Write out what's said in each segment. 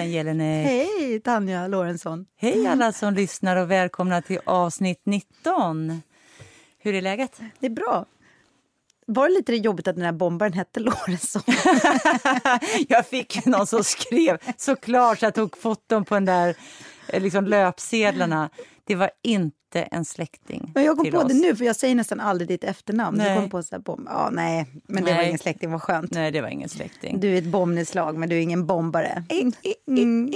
Ellen Jelinek! Hej Tanja Lorentzon! Hej alla som lyssnar och välkomna till avsnitt 19. Hur är läget? Det är bra. Var det lite jobbigt att den här bombaren hette Lorentzon? jag fick någon som skrev såklart så jag tog foton på den där eh, liksom, löpsedlarna. Det var inte inte en släkting men Jag kom på oss. det nu, för jag säger nästan aldrig ditt efternamn. Nej. Jag kom på så här, bom. Ja, nej, men det Nej. var ingen släkting, vad skönt. Nej, det var ingen släkting. Du är ett bombnedslag, men du är ingen bombare. Mm.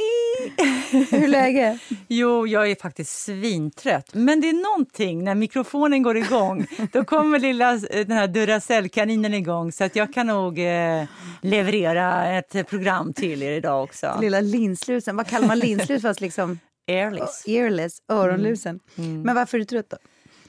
Hur är läget? Jo, jag är faktiskt svintrött. Men det är någonting, när mikrofonen går igång, då kommer lilla eh, den här Duracell-kaninen igång så att jag kan nog eh, leverera ett program till er idag också. Lilla linslusen. Vad kallar man linslus fast liksom Airless. earless, öronlusen? Mm. Men varför är du trött då?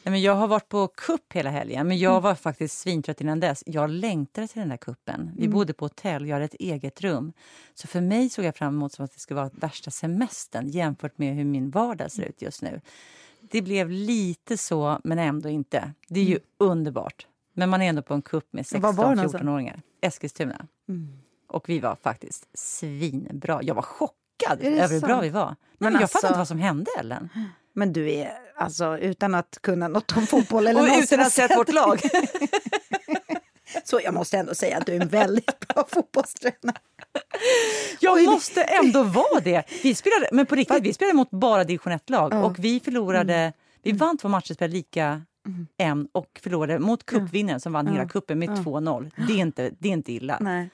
Nej, men jag har varit på kupp hela helgen, men Mm. jag var faktiskt svintrött innan dess. Jag längtade till den där kuppen. Vi Mm. bodde på hotell, jag hade ett eget rum. Så för mig såg jag fram emot som att det skulle vara värsta semestern jämfört med hur min vardag ser ut just nu. Det blev lite så, men ändå inte. Det är ju underbart. Men man är ändå på en kupp med Mm. Var var det någonstans? 16-14-åringar. Eskilstuna. Mm. Och vi var faktiskt svinbra. Jag var chockad Det över hur bra vi var. Men men jag alltså- fattar inte vad som hände, Ellen. Men du är, alltså utan att kunna något om fotboll eller Och utan att ha sett vårt lag. Så jag måste ändå säga att du är en väldigt bra fotbollstränare. Jag Oj, måste ändå vara det. Vi spelade, men på riktigt, vi spelade mot bara division 1-lag Ja. och vi förlorade. Vi vann två matcher, spelade lika en och förlorade mot cupvinnaren som vann hela cupen med 2-0. Det är inte, det är inte illa. Nej.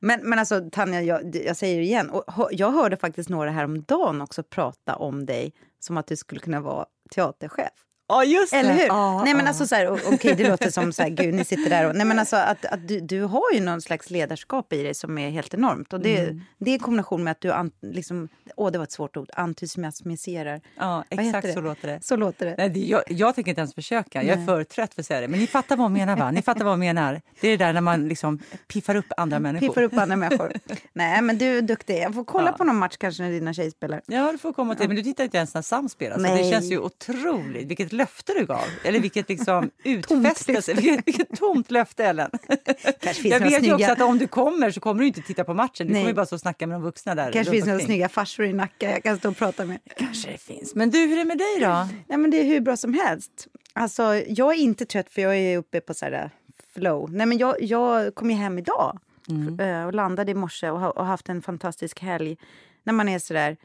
Men, men alltså Tanja, jag, jag säger det igen. Och, jag hörde faktiskt några häromdagen också prata om dig som att du skulle kunna vara teaterchef. Ja, just det. Eller hur? Ja, nej men ja. alltså så här, o- okej det låter som så här, gud ni sitter där och, nej men alltså att, att du, du har ju någon slags ledarskap i dig som är helt enormt. Och det, Mm. det är i kombination med att du, an, liksom, åh det var ett svårt ord, entusiasmiserar. ja, exakt det? så låter det. Så låter det. Nej, det jag, jag tänker inte ens försöka. Jag är Nej. för trött för att säga det. Men ni fattar vad jag menar, va? Ni fattar vad jag menar. Det är det där när man liksom piffar upp andra människor. Piffar upp andra människor. Nej men du är duktig. Jag får kolla Ja. på någon match kanske när dina tjejer spelar. Ja, du får komma till. Men du tittar inte ens när Sam spelar. Så det Nej. känns ju otroligt. Vilket löfte du gav. Eller vilket liksom utfästelse. Vilket, vilket tomt löfte, Ellen. Kanske finns Jag vet ju också snygga, att om du kommer så kommer du inte titta på matchen. Du Nej. kommer ju bara och snacka med de vuxna där. kanske finns några snygga farsor i Nacka jag kan stå och prata med. Kanske det finns. Men du, hur är det med dig då? Nej men det är hur bra som helst. Alltså jag är inte trött för jag är uppe på så här äh, flow. Nej men jag, jag kom ju hem idag Mm. eh, och landade i morse och, ha- och haft en fantastisk helg. När man är så där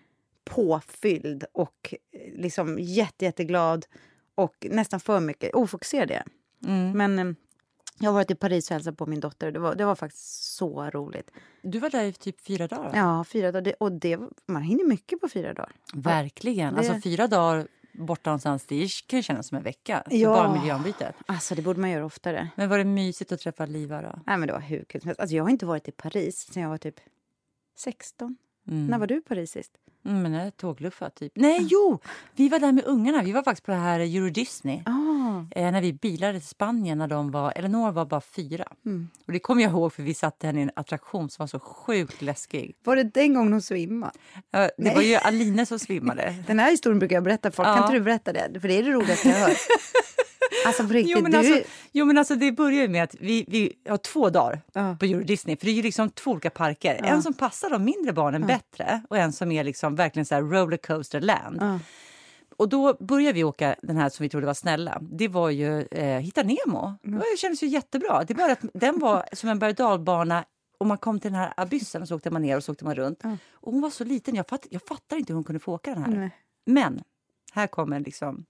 påfylld och eh, liksom jätte, jätteglad och nästan för mycket ofokuserad jag. Mm. Men eh, jag har varit i Paris och hälsat på min dotter. Det var, det var faktiskt så roligt. Du var där i typ fyra dagar. Ja, fyra dagar. Och det, man hinner mycket på fyra dagar. Verkligen. Det- Alltså fyra dagar borta någonstans, det kan ju kännas som en vecka. Ja. bara miljöombytet. Alltså det borde man göra oftare. Men var det mysigt att träffa Liva då? Nej, men det var hur kul som helst. Alltså, jag har inte varit i Paris sen jag var typ 16. Mm. När var du i Paris sist? Mm, men jag tågluffa typ. Nej, jo! Vi var där med ungarna. Vi var faktiskt på det här Euro Disney. Ah, Eh, när vi bilade till Spanien när de var, Eleanor var bara fyra. Mm. Och det kommer jag ihåg för vi satte henne i en attraktion som var så sjukt läskig. var det den gången hon svimmade? Eh, det Nej. var ju Aline som svimmade. Den här historien brukar jag berätta för folk. Ja. Kan inte du berätta det? För det är det roligaste jag hört. Alltså på riktigt, Jo men, du... alltså, jo men alltså det börjar ju med att vi, vi har två dagar Ja. på Euro Disney. För det är ju liksom två olika parker. En som passar de mindre barnen bättre och en som är liksom verkligen så här rollercoaster land. Och då började vi åka den här som vi trodde var snälla. Det var ju eh, Hitta Nemo. Mm. Det kändes ju jättebra. Det bara att den var som en berg och och man kom till den här abyssen och så åkte man ner och så åkte man runt. Ja. Och hon var så liten, jag, fatt, jag fattar inte hur hon kunde få åka den här. Nej. Men här kommer liksom...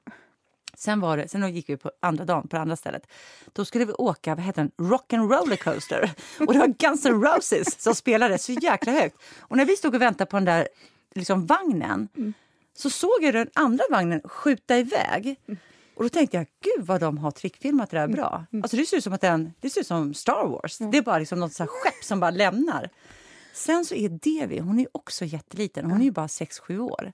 Sen, var det, sen gick vi på andra dagen på andra stället. Då skulle vi åka vad heter den? Rock and roller coaster. Och det var Guns N' Roses som spelade så jäkla högt. Och när vi stod och väntade på den där liksom, vagnen så såg jag den andra vagnen skjuta iväg. Och då tänkte jag, gud vad de har trickfilmat det där bra. Alltså det ser ut som att den, det ser ut som Star Wars. Det är bara liksom något så skepp som bara lämnar. Sen så är Devi, hon är också jätteliten, hon är ju bara 6-7 år.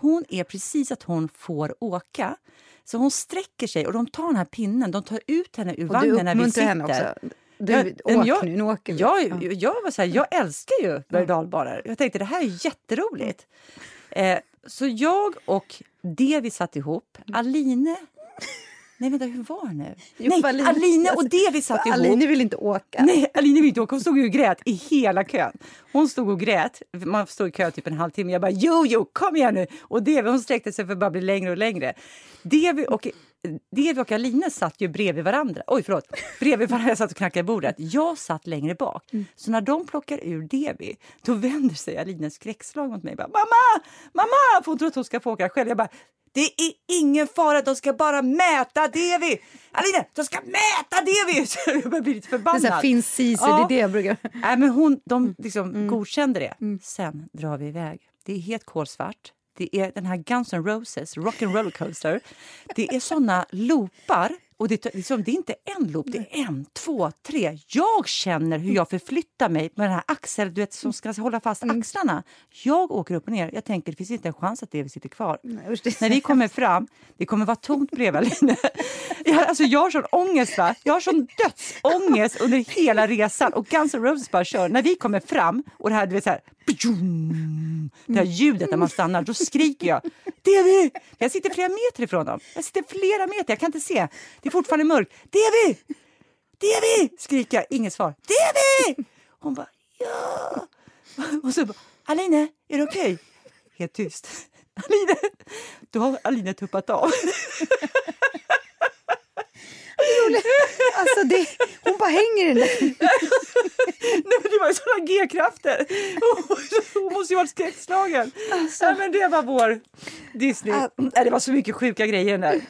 Hon är precis att hon får åka. Så hon sträcker sig och de tar den här pinnen, de tar ut henne ur Och vagnen när vi sitter. henne också. Du, Ja, åk jag- nu, nu åker vi. Jag, jag, var så här, jag älskar ju berg och. Jag tänkte det här är jätteroligt. Eh, så jag och Devi satt ihop. Aline Nej, vänta, hur var det nu? Jo, Nej, Aline- Aline och Devi satt ihop. Aline vill inte åka. Nej, Aline ville inte åka. Hon stod ju och grät i hela kön. Hon stod och grät. Man stod i kö typ en halvtimme. Jag bara, jo, jo, kom igen nu! Och Devi hon sträckte sig för att bara bli längre och längre. Devi och, Devi och Aline satt ju bredvid varandra. Oj, förlåt. Bredvid varandra. Satt och knackade i bordet. Jag satt längre bak. Så när de plockar ur Devi, då vänder sig Aline skräckslag mot mig. Bara, mamma! Mamma! För hon tror att hon ska få åka själv. Jag bara, det är ingen fara, de ska bara mäta Devi! Aline, de ska mäta Devi! Så jag börjar bli lite Det är förbannad. här, finns Sisu, Ja. det är det jag brukar... Nej, men hon, de liksom godkände det. Sen drar vi iväg. Det är helt kolsvart. Det är den här Guns N' Roses Rock and Roller Coaster. Det är såna loopar. Och det, är liksom, det är inte en loop, det är en, två, tre. Jag känner hur jag förflyttar mig med den här axeln du vet, som ska hålla fast axlarna. Jag åker upp och ner. Jag tänker det finns inte en chans att det sitter kvar. usch, är När vi kommer fram, det kommer vara tomt bredvid Aline. Jag, alltså, jag har sån ångest, va? Jag har sån dödsångest under hela resan. Och Guns N' Roses bara kör. När vi kommer fram och det här, du vet, så här, det här ljudet när man stannar, då skriker jag Devi! Jag sitter flera meter ifrån dem. Jag sitter flera meter, jag kan inte se. Det är fortfarande mörkt. Devi! Devi! skriker jag. Inget svar. Devi! Hon bara ja. Och så bara, Aline, är det okej? Helt tyst. Aline, då har Aline tuppat av. Alltså det, hon bara hänger i den där. Nej, men det var ju såna G-krafter. Hon måste ju varit skräckslagen. Nej, men det var vår Disney. Nej, det var så mycket sjuka grejer den där.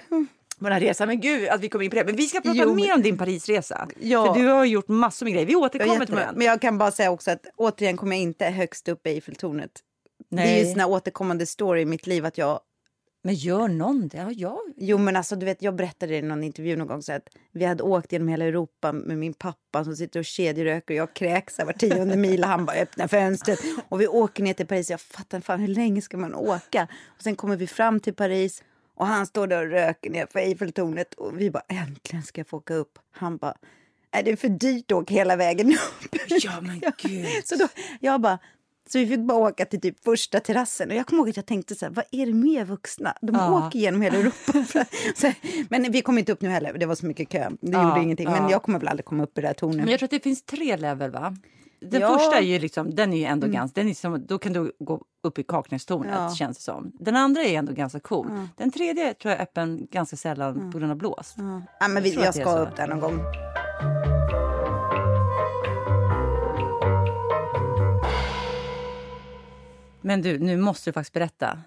På den här resan. Men gud att vi kom in på det. Men vi ska prata Jo, mer om din Parisresa. Ja. För du har gjort massor med grejer. Vi återkommer till den. Men jag kan bara säga också att återigen kommer jag inte högst upp i Eiffeltornet. Det är ju Nej. en återkommande story i mitt liv att jag Men gör någon det? Ja, jag... Jo men alltså du vet jag berättade i någon intervju någon gång så att vi hade åkt genom hela Europa med min pappa som sitter och kedjeröker och jag kräks var tionde mil och han bara öppnar fönstret och vi åker ner till Paris. Jag fattar fan hur länge ska man åka? Och sen kommer vi fram till Paris och han står där och röker ner för Eiffeltornet och vi bara äntligen ska jag få åka upp. Han bara är det för dyrt att åka hela vägen upp? Ja, men gud. Så då, jag bara, så vi fick bara åka till typ första terrassen. Och jag kommer ihåg att jag tänkte så här, vad är det med vuxna? De Ja. åker genom hela Europa. så, men vi kom inte upp nu heller, det var så mycket kö. Det Ja, gjorde ingenting. Men ja. jag kommer väl aldrig komma upp i det här tornet. Men jag tror att det finns tre level, va? Den Ja. första är ju liksom, den är ju ändå ganska, den är som, då kan du gå upp i Kaknästornet Ja. känns det som. Den andra är ändå ganska cool. Den tredje tror jag är öppen ganska sällan på grund av blåst. ja, men vi, jag är ska upp där någon gång. Men du, nu måste du faktiskt berätta.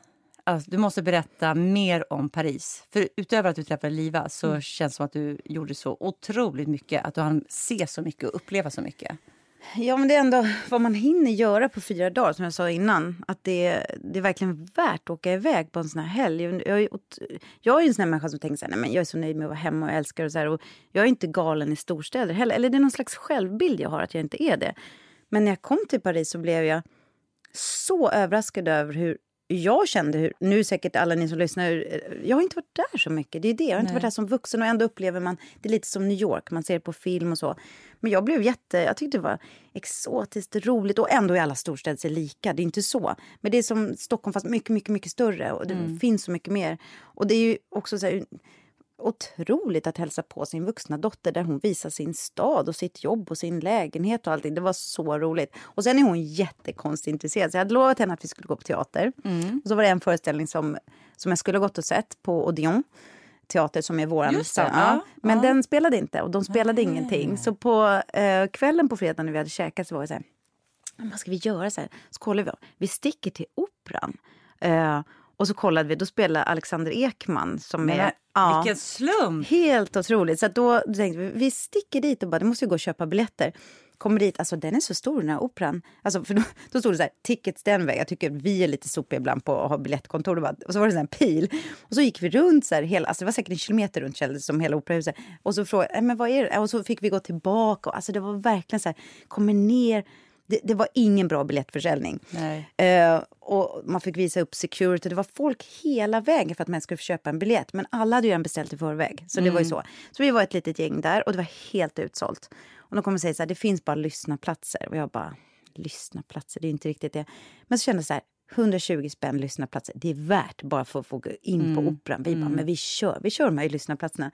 Alltså, du måste berätta mer om Paris. För utöver att du träffade Liva så Mm. känns det som att du gjorde så otroligt mycket. Att du hann se så mycket och uppleva så mycket. Ja, men det är ändå vad man hinner göra på fyra dagar, som jag sa innan. Att det, det är verkligen värt att åka iväg på en sån här helg. Jag är, jag är en sån här människa som tänker så här, nej, men jag är så nöjd med att vara hemma och jag älskar och så här. Och jag är inte galen i storstäder heller. Eller det är någon slags självbild jag har att jag inte är det. Men när jag kom till Paris så blev jag så överraskad över hur jag kände hur, nu säkert alla ni som lyssnar, eh, jag har inte varit där så mycket. Det är det, jag har inte Nej. varit där som vuxen och ändå upplever man, det är lite som New York, man ser det på film och så. Men jag blev jätte, jag tyckte det var exotiskt roligt och ändå är alla storstäder sig lika, det är inte så. Men det är som Stockholm fast mycket, mycket, mycket större och det finns så mycket mer. Och det är ju också så här, otroligt att hälsa på sin vuxna dotter där hon visar sin stad och sitt jobb och sin lägenhet och allting. Det var så roligt. Och sen är hon jättekonstintresserad. Så jag hade lovat henne att vi skulle gå på teater. Och så var det en föreställning som, som jag skulle ha gått och sett på Odeon teater som är våran. Just det, ja. Men ja. den spelade inte och de spelade ingenting. Så på eh, kvällen på fredag när vi hade käkat så var jag så här, "Men vad ska vi göra? Så, här? vi, vi sticker till Operan. Eh, och så kollade vi, då spelade Alexander Ekman som Men, är... ja. Vilken slump! Helt otroligt. Så då, då tänkte vi, vi sticker dit och bara, det måste ju gå och köpa biljetter. Kommer dit, alltså den är så stor den här operan. Alltså, för då, då stod det så här, tickets den vägen. Jag tycker vi är lite sopiga ibland på att ha biljettkontor. Och, bara, och så var det en pil. Och så gick vi runt så här, hela, alltså det var säkert en kilometer runt kändes som hela operahuset. Och så frågade "Nej, men vad är det? Och så fick vi gå tillbaka. Och, alltså det var verkligen så här, kommer ner. Det, det var ingen bra biljettförsäljning. Eh, och man fick visa upp security. Det var folk hela vägen för att man skulle köpa en biljett. Men alla hade ju redan beställt i förväg. Så det var ju så. Så vi var ett litet gäng där och det var helt utsålt. Och de kommer säga så här, det finns bara lyssnaplatser. Och jag bara, lyssnaplatser, det är inte riktigt det. Men så kände jag så här, 120 spänn lyssnarplatser. Det är värt bara för att få gå in på Operan. Vi bara, men vi kör, vi kör de här lyssnarplatserna.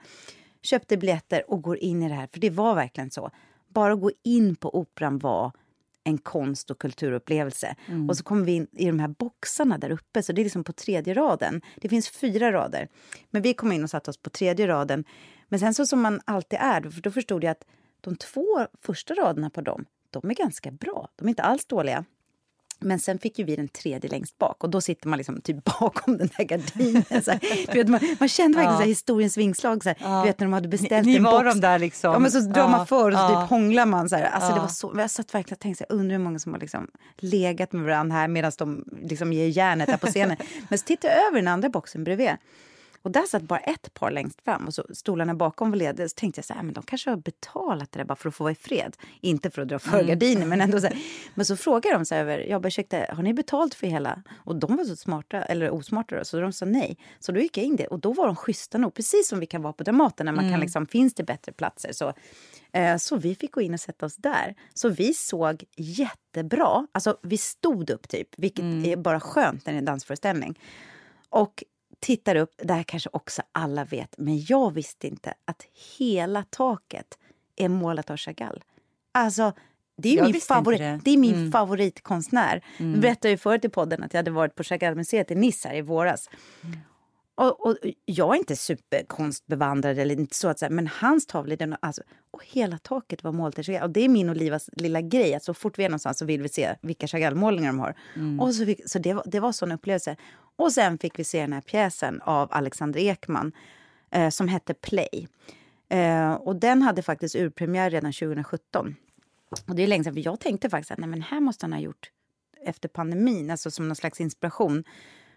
Köpte biljetter och går in i det här. För det var verkligen så. Bara att gå in på Operan var en konst och kulturupplevelse. Mm. Och så kommer vi in i de här boxarna där uppe, så det är liksom på tredje raden. Det finns fyra rader. Men vi kom in och satte oss på tredje raden. Men sen så som man alltid är, då förstod jag att de två första raderna på dem, de är ganska bra. De är inte alls dåliga. Men sen fick ju vi den tredje längst bak och då sitter man liksom typ bakom den där gardinen. Så här. Du vet, man, man kände verkligen Ja. så här historiens vingslag. Så här. Ja. Du vet när de hade beställt Ni- ni en var box. de där liksom. Ja, men så drar Ja, man för och så typ hånglar man. Så här. Alltså, det var så, jag satt verkligen och tänkte, här, undrar hur många som har liksom legat med varandra här medan de liksom ger järnet där på scenen. men så tittade jag över den andra boxen bredvid. Och där satt bara ett par längst fram och så stolarna bakom var lediga. Så tänkte jag så här, men de kanske har betalat det där bara för att få vara i fred. Inte för att dra för gardiner, men ändå så här. Men så frågade de så här över, jag bara ursäkta, har ni betalt för hela? Och de var så smarta, eller osmarta då, så de sa nej. Så då gick jag in det och då var de schyssta nog, precis som vi kan vara på Dramaten när man kan liksom, finns det bättre platser så. Eh, Så vi fick gå in och sätta oss där. Så vi såg jättebra, alltså vi stod upp typ, vilket är bara skönt när det är en dansföreställning. Och tittar upp, det här kanske också alla vet, men jag visste inte att hela taket är målat av Chagall. Alltså, det är Jag min, favorit, det. det. är min Mm. favoritkonstnär. Jag berättade ju förut i podden att jag hade varit på Chagallmuseet i Nice här i våras. Och, och jag är inte superkonstbevandrad eller inte så att säga, men hans tavlor, den, alltså, och hela taket var målat av Chagall. Och det är min och Livas lilla grej, att så fort vi är någonstans så vill vi se vilka Chagall-målningar de har. Och så fick, så det var, det var sån upplevelse. Och sen fick vi se den här pjäsen av Alexander Ekman eh, som hette Play. Eh, och den hade faktiskt urpremiär redan 2017. Och det är länge sedan, för jag tänkte faktiskt att nej, men här måste han ha gjort efter pandemin, alltså som någon slags inspiration.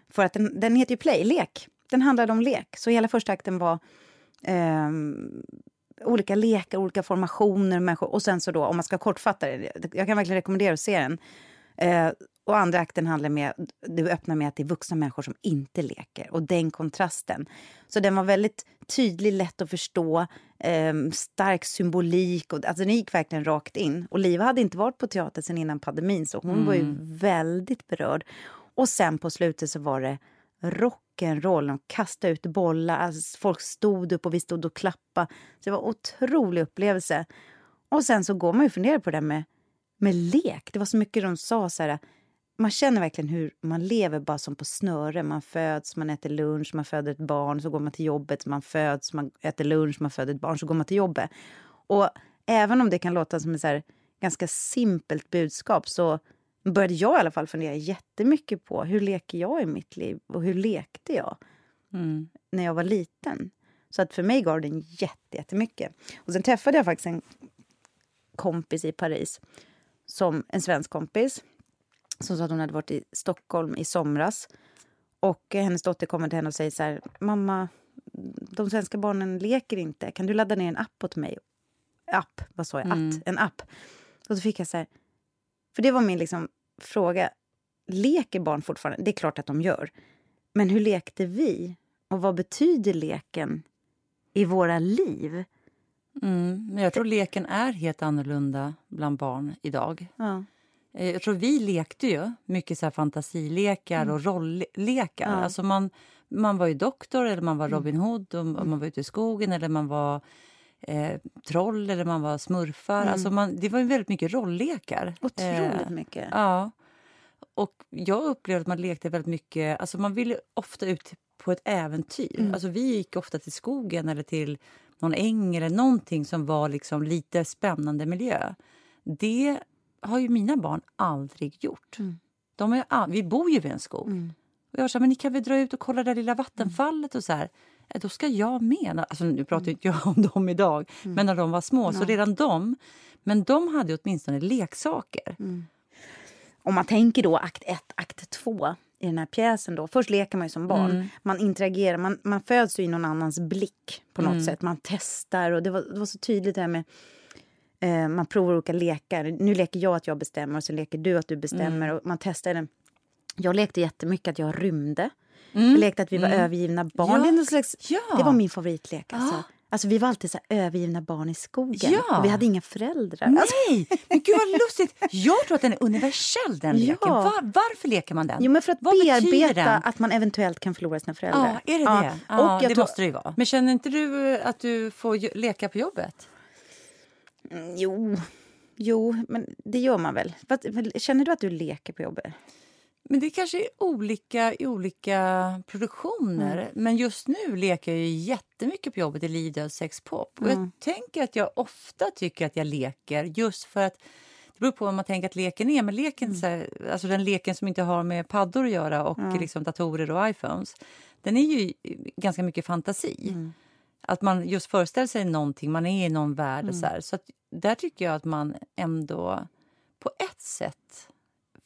För att den, den heter ju Play, lek. Den handlade om lek. Så hela första akten var eh, olika lekar, olika formationer, människor. Och sen så då, om man ska kortfatta det, jag kan verkligen rekommendera att se den. Eh, och andra akten handlar med, det öppnar med att det är vuxna människor som inte leker. Och den kontrasten. Så den var väldigt tydlig, lätt att förstå, eh, stark symbolik. Och, alltså den gick verkligen rakt in. Och Liva hade inte varit på teater sen innan pandemin så hon var ju väldigt berörd. Och sen på slutet så var det rock'n'roll. De kastade ut bollar, alltså folk stod upp och vi stod och klappade. Så det var en otrolig upplevelse. Och sen så går man ju och funderar på det med, med lek. Det var så mycket de sa så här. Man känner verkligen hur man lever bara som på snöre. Man föds, man äter lunch, man föder ett barn, så går man till jobbet, man föds, man äter lunch, man föder ett barn, så går man till jobbet. Och även om det kan låta som ett så här ganska simpelt budskap så började jag i alla fall fundera jättemycket på hur leker jag i mitt liv och hur lekte jag Mm. när jag var liten. Så att för mig gav den jätte- jättemycket. Och sen träffade jag faktiskt en kompis i Paris, som en svensk kompis, som sa att hon hade varit i Stockholm i somras. Och hennes dotter kommer till henne och säger så här, mamma, de svenska barnen leker inte. Kan du ladda ner en app åt mig? App, vad sa jag? Att, en app. Och så fick jag så här, för det var min liksom fråga. Leker barn fortfarande? Det är klart att de gör. Men hur lekte vi? Och vad betyder leken i våra liv? Mm. Men jag tror leken är helt annorlunda bland barn idag. Ja. Eh, Jag tror vi lekte ju mycket så fantasilekar och rolllekar. Mm. Ja. Alltså man, man var ju doktor eller man var Mm. Robin Hood och man var ute i skogen eller man var eh, troll eller man var smurfar. Alltså man, det var ju väldigt mycket rolllekar. Mm. Otroligt Eh, mycket. Ja. Och jag upplevde att man lekte väldigt mycket... Alltså man ville ofta ut på ett äventyr. Mm. Alltså vi gick ofta till skogen eller till någon äng eller någonting som var liksom lite spännande miljö. Det har ju mina barn aldrig gjort. Mm. De är, all- vi bor ju vid en skog. Och jag sa, men ni kan väl dra ut och kolla det lilla vattenfallet och så här. "Eh, Då ska jag med. Alltså, nu pratar ju inte jag om dem idag, men när de var små. Så redan de, men de hade åtminstone leksaker. Om man tänker då akt 1, akt 2 i den här pjäsen då. Först leker man ju som barn. Man interagerar, man, man föds ju i någon annans blick på något sätt. Man testar och det var, det var så tydligt det här med eh, man provar olika lekar. Nu leker jag att jag bestämmer och sen leker du att du bestämmer. Och man testar den. Jag lekte jättemycket att jag rymde. Jag lekte att vi var övergivna barn. Ja. Det, slags, Ja. det var min favoritlek. Alltså. Alltså vi var alltid så här övergivna barn i skogen. Ja. Och vi hade inga föräldrar. Alltså, Nej, men gud vad lustigt. Jag tror att den är universell den Ja. leken. Var, varför leker man den? jo, men för att Vad bearbeta att man eventuellt kan förlora sina föräldrar. Ja, är det Ja. det? Ja, Och det tror- måste det ju vara. Men känner inte du eh, att du får leka på jobbet? Mm, Jo, jo, men det gör man väl. Känner du att du leker på jobbet? Men det kanske är olika i olika produktioner. Mm. Men just nu leker jag ju jättemycket på jobbet i Lidö sex pop. Och Mm. jag tänker att jag ofta tycker att jag leker just för att det beror på vad man tänker att leken är. Men leken, Mm. så här, alltså den leken som inte har med paddor att göra och liksom datorer och iPhones. Den är ju ganska mycket fantasi. Mm. Att man just föreställer sig någonting, man är i någon värld. Mm. Så här. så att där tycker jag att man ändå på ett sätt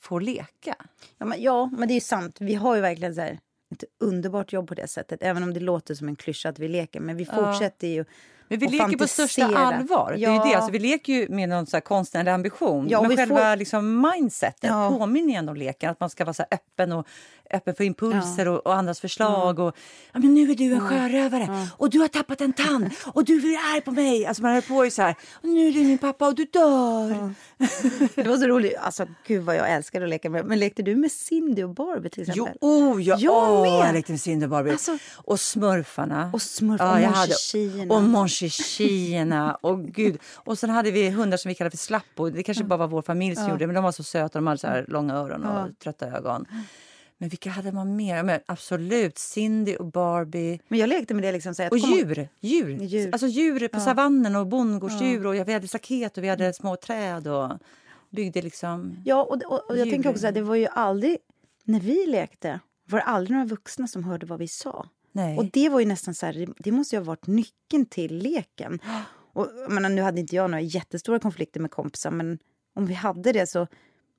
får leka. Ja, men, ja, men det är sant. Vi har ju verkligen så här, ett underbart jobb på det sättet. Även om det låter som en klyscha att vi leker. Men vi fortsätter ju Men vi och leker på största allvar. Det är Ja. ju det. Alltså, vi leker ju med någon så konstnärlig ambition. Ja, och men själva får- liksom mindsetet Ja. påminner ändå om leken. Att man ska vara så öppen och öppen för impulser och, och andras förslag. Och, ja, men nu är du en sjörövare och du har tappat en tand och du är arg på mig. Alltså man höll på ju så här. Och nu är du min pappa och du dör. Det var så roligt. Alltså, gud vad jag älskar att leka med. Men lekte du med Cindy och Barbie till Jo, exempel? oh, jag, Jag åh, jag lekte med Cindy och Barbie. Alltså- och smurfarna. Och smurf- och jag hade- monchichierna. Och monchichierna. och gud. Och sen hade vi hundar som vi kallade för slappor. Det kanske bara var vår familj som gjorde det. Men de var så söta. De hade så långa öron och trötta ögon. Men vilka hade man mer? Men absolut, Cindy och Barbie. Men jag lekte med det liksom. Så att Och djur. djur. Djur. Alltså djur på savannen och bondgårdsdjur. Och vi hade staket och vi hade små träd. Och byggde liksom... Ja, och, och, och jag Djur. tänker också att det var ju aldrig... När vi lekte var det aldrig några vuxna som hörde vad vi sa. Nej. Och det var ju nästan så här, det- måste ju ha varit nyckeln till leken. Och, menar, nu hade inte jag några jättestora konflikter med kompisar, men om vi hade det så...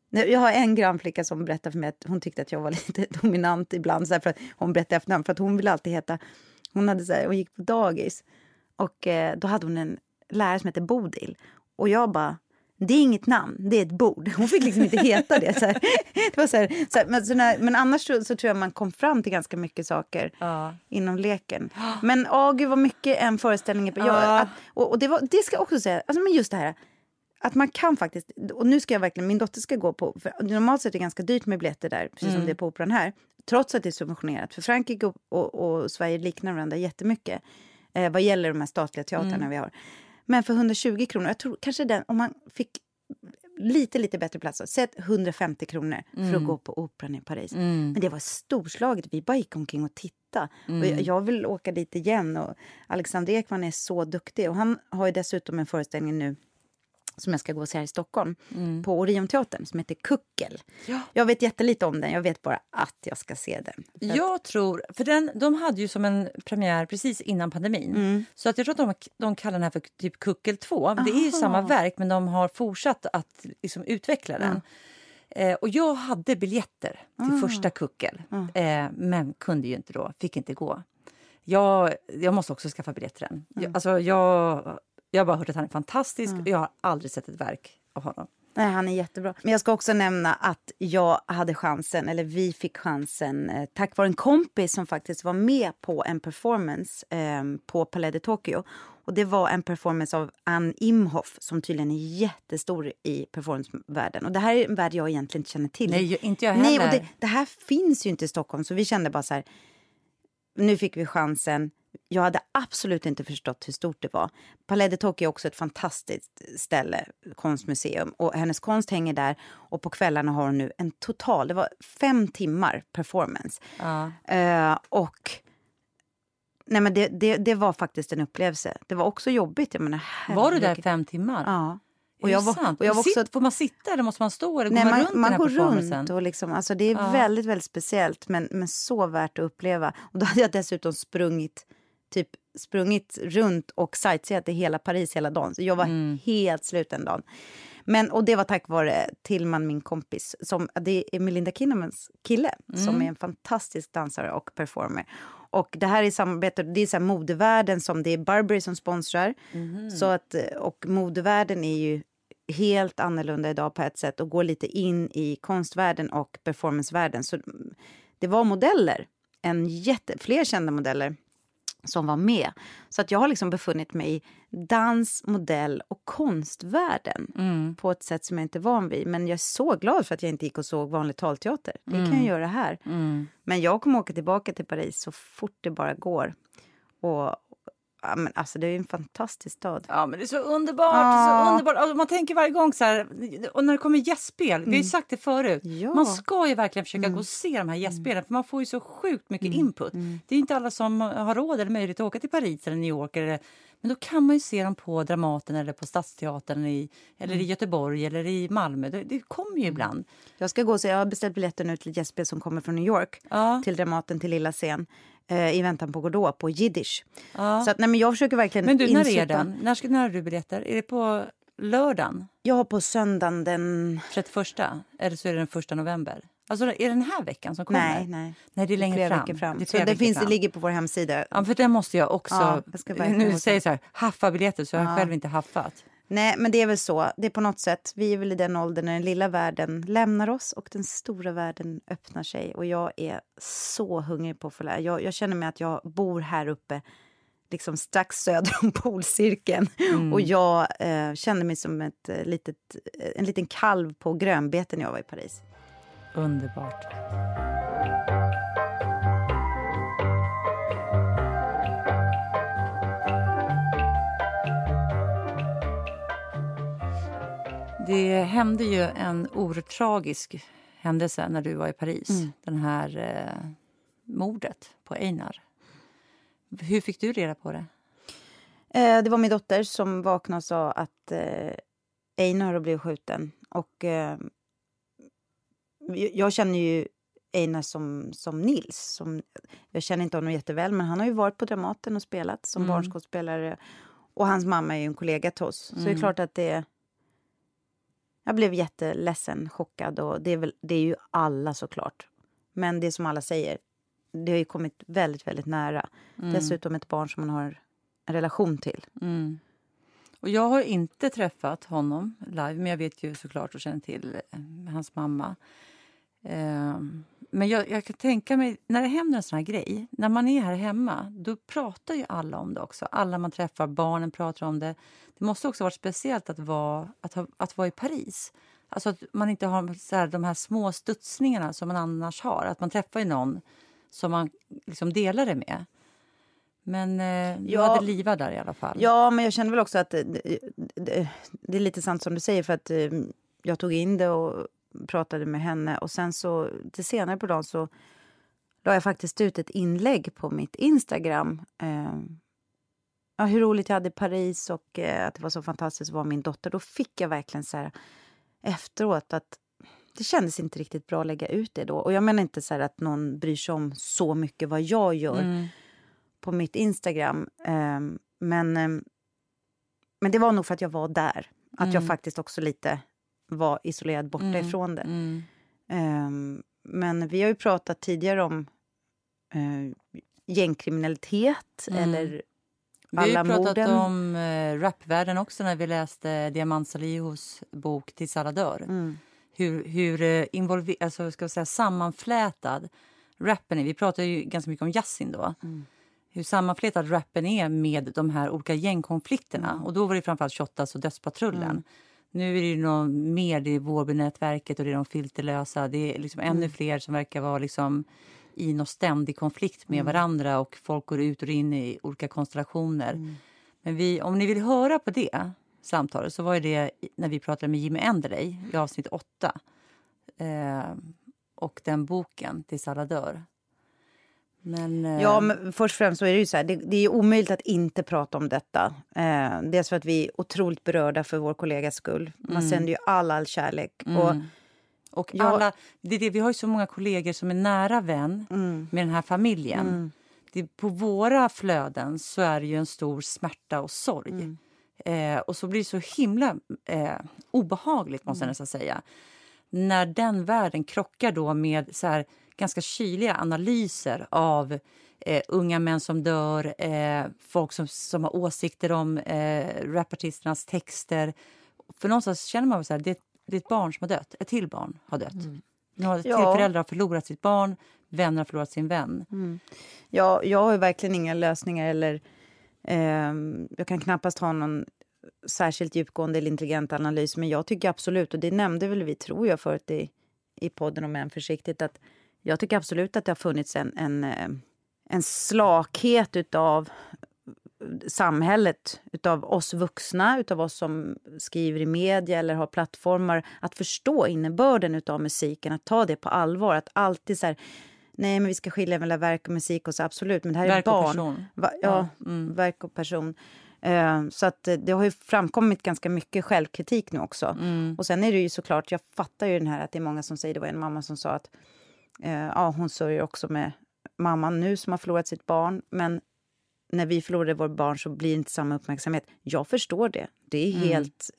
Jag har en grannflicka som berättade för mig att hon tyckte att jag var lite dominant ibland. Så här, för att hon berättade efternamn, för att hon ville alltid heta... Hon, hade så här, hon gick på dagis och eh, då hade hon en lärare som hette Bodil. Och jag bara, det är inget namn, det är ett bord. Hon fick liksom inte heta det. Så här. Det var så här, så här, men, så när, men annars så, så tror jag man kom fram till ganska mycket saker Ja. inom leken. Men åh gud vad mycket en föreställning är Ja. att, och, och det, var, det ska jag också säga, alltså, men just det här att man kan faktiskt, och nu ska jag verkligen, min dotter ska gå på, normalt sett är det ganska dyrt med biljetter där, precis som det är på operan här, trots att det är subventionerat. För Frankrike och, och, och Sverige liknar varandra jättemycket eh, vad gäller de här statliga teatrarna vi har. Men för 120 kronor, jag tror kanske den, om man fick lite, lite bättre plats, sätt 150 kronor för att gå på operan i Paris. Men det var storslaget, vi bara gick omkring och tittade. Och jag, jag vill åka dit igen och Alexander Ekman är så duktig. Och han har ju dessutom en föreställning nu som jag ska gå och se här i Stockholm på Orionteatern som heter Kuckel. Ja. Jag vet jättelite om den, jag vet bara att jag ska se den. För att- Jag tror, för den, de hade ju som en premiär precis innan pandemin. Mm. Så att jag tror att de, de kallar den här för typ Kuckel 2. Det är ju Aha. samma verk men de har fortsatt att liksom utveckla den. Eh, och jag hade biljetter till Ah. första Kuckel eh, men kunde ju inte då, fick inte gå. Jag, jag måste också skaffa biljetter den. Jag, alltså, jag, jag har bara hört att han är fantastisk och jag har aldrig sett ett verk av honom. Nej, han är jättebra. Men jag ska också nämna att jag hade chansen, eller vi fick chansen eh, tack vare en kompis som faktiskt var med på en performance eh, på Palais de Tokyo. Och det var en performance av Ann Imhoff som tydligen är jättestor i performancevärlden. Och det här är en värld jag egentligen inte känner till. Nej, inte jag Nej, heller. och det, det här finns ju inte i Stockholm så vi kände bara så här, nu fick vi chansen. Jag hade absolut inte förstått hur stort det var. Palais de Tokyo är också ett fantastiskt ställe, konstmuseum. Och hennes konst hänger där och på kvällarna har hon nu en total, det var fem timmar performance. Ja. Eh, och nej men det, det, det var faktiskt en upplevelse. Det var också jobbigt. Jag menar, Var du där fem timmar? Ja. Och jag var, och jag var också Sitt, får man sitta eller måste man stå? Eller går Nej, man, man, runt man går runt och liksom, alltså det är Ja. väldigt, väldigt speciellt men, men så värt att uppleva. Och då hade jag dessutom sprungit typ sprungit runt och sightseeat i hela Paris hela dagen. Så jag var Mm. helt slut den dagen. Men, och det var tack vare Tillman, min kompis. Som, det är Melinda Kinnamans kille Mm. som är en fantastisk dansare och performer. Och det här är samarbete, det är så modevärlden som det är Burberry som sponsrar. Mhm. Så att, och modevärlden är ju helt annorlunda idag på ett sätt och går lite in i konstvärlden och performancevärlden. Så mm, det var modeller, en jätte, fler kända modeller som var med. Så att jag har liksom befunnit mig i dans, modell och konstvärlden Mm. på ett sätt som jag inte är van vid. Men jag är så glad för att jag inte gick och såg vanlig talteater. Det kan jag göra här. Mm. Men jag kommer åka tillbaka till Paris så fort det bara går. Och, ja, men alltså, det är en fantastisk stad. Ja, men det är så underbart. Ja. Så underbart. Alltså, man tänker varje gång så här, och när det kommer gästspel, vi har ju sagt det förut, Ja. man ska ju verkligen försöka gå och se de här gästspelen för man får ju så sjukt mycket input. Det är inte alla som har råd eller möjlighet att åka till Paris eller New York eller men då kan man ju se dem på Dramaten eller på Stadsteatern i, eller i Göteborg eller i Malmö. Det, det kommer ju ibland. Jag ska gå se, jag har beställt biljetter nu till ett gästspel som kommer från New York. Ja. Till Dramaten, till Lilla scen. Eh, I väntan på Godot, på jiddisch. Ja. Så att, nej, men jag försöker verkligen Men du, när är den? När, ska, när har du biljetter? Är det på lördagen? Jag har på söndagen den... 31? Eller så är det den 1 november? Alltså är det den här veckan som kommer? Nej, nej. Nej, det är längre fram. veckor fram. Det så det, finns, det fram. ligger på vår hemsida. Ja, för den måste jag också... Ja, jag nu säger så här, haffa biljetter, så jag har själv inte haffat. Nej, men det är väl så. Det är på något sätt. Vi är väl i den åldern när den lilla världen lämnar oss och den stora världen öppnar sig. Och jag är så hungrig på att få lära. Jag, jag känner mig att jag bor här uppe liksom strax söder om polcirkeln. Mm. Och jag eh, kände mig som ett, eh, litet, en liten kalv på grönbete när jag var i Paris. Underbart. Det hände ju en oerhört tragisk händelse när du var i Paris. Den här eh, mordet på Einar. Hur fick du reda på det? Eh, det var min dotter som vaknade och sa att eh, Einar har blivit skjuten. Och eh, jag känner ju Einar som, som Nils. Som, jag känner inte honom jätteväl, men han har ju varit på Dramaten och spelat som barnskådespelare. Och hans mamma är ju en kollega till oss. Så det är klart att det... Jag blev jätteledsen, chockad. Och det är, väl, det är ju alla såklart. Men det är som alla säger, det har ju kommit väldigt, väldigt nära. Dessutom ett barn som man har en relation till. Mm. Och jag har inte träffat honom live, men jag vet ju såklart och känner till eh, hans mamma. Ehm, men jag, jag kan tänka mig, när det händer en sån här grej, när man är här hemma, då pratar ju alla om det också. Alla man träffar, barnen pratar om det. Det måste också varit speciellt att vara, att ha, att vara i Paris. Alltså att man inte har så här, de här små studsningarna som man annars har. Att man träffar ju någon som man liksom delar det med. Men eh, du Ja. hade Liva där i alla fall. Ja, men jag känner väl också att det, det, det är lite sant som du säger för att eh, jag tog in det och pratade med henne och sen så till senare på dagen så la jag faktiskt ut ett inlägg på mitt Instagram. Eh, ja, hur roligt jag hade i Paris och eh, att det var så fantastiskt att vara min dotter. Då fick jag verkligen så här efteråt att det kändes inte riktigt bra att lägga ut det då. Och jag menar inte så här att någon bryr sig om så mycket vad jag gör Mm. på mitt Instagram. Ehm, men, ehm, men det var nog för att jag var där. Att jag faktiskt också lite var isolerad borta ifrån det. Mm. Ehm, men vi har ju pratat tidigare om eh, gängkriminalitet eller Vi har ju alla pratat morden. om eh, rapvärlden också när vi läste Diamant Salihos bok Tills alla dör. Mm. Hur, hur eh, involver- alltså, ska jag säga, sammanflätad rappen är. Vi pratar ju ganska mycket om Yasin då. Mm. Hur sammanflätad rappen är med de här olika gängkonflikterna. Mm. Och då var det framförallt Shottaz och Dödspatrullen. Nu är det ju något mer, det är Vårbynätverket och det är de filterlösa. Det är liksom Mm. ännu fler som verkar vara liksom i någon ständig konflikt Mm. med varandra och folk går ut och in i olika konstellationer. Mm. Men vi, om ni vill höra på det samtalet så var det när vi pratade med Jimmy Enderley i avsnitt åtta. Eh, och den boken, Tills alla dör. Men, eh, Ja, men först och främst så är det ju så här, det, det är omöjligt att inte prata om detta. Eh, dels för att vi är otroligt berörda för vår kollegas skull. Man sänder ju all, all kärlek. Och, och Ja. alla, det det, vi har ju så många kollegor som är nära vän Mm. med den här familjen. Det, på våra flöden så är det ju en stor smärta och sorg. Mm. Eh, och så blir det så himla eh, obehagligt, måste jag nästan säga. När den världen krockar då med så här ganska kyliga analyser av eh, unga män som dör, eh, folk som, som har åsikter om eh, rapartisternas texter. För någonstans känner man här, det, det är ett barn som har dött, ett till barn har dött. Några till Ja. föräldrar har förlorat sitt barn, vänner har förlorat sin vän. Ja, jag har verkligen inga lösningar eller ehm, jag kan knappast ha någon särskilt djupgående eller intelligent analys. Men jag tycker absolut, och det nämnde väl vi tror jag förut i, i podden om än försiktigt, att jag tycker absolut att det har funnits en, en, eh, en slakhet utav samhället, utav oss vuxna, utav oss som skriver i media eller har plattformar, att förstå innebörden utav musiken, att ta det på allvar, att alltid så här, nej men vi ska skilja mellan verk och musik och så absolut, men det här Verk är barn. person. Va, ja, Ja, mm. verk och person. Eh, så att eh, det har ju framkommit ganska mycket självkritik nu också. Mm. Och sen är det ju såklart, jag fattar ju den här att det är många som säger, det var en mamma som sa att ja, hon sörjer också med mamman nu som har förlorat sitt barn. Men när vi förlorade vårt barn så blir det inte samma uppmärksamhet. Jag förstår det. Det är Mm. helt,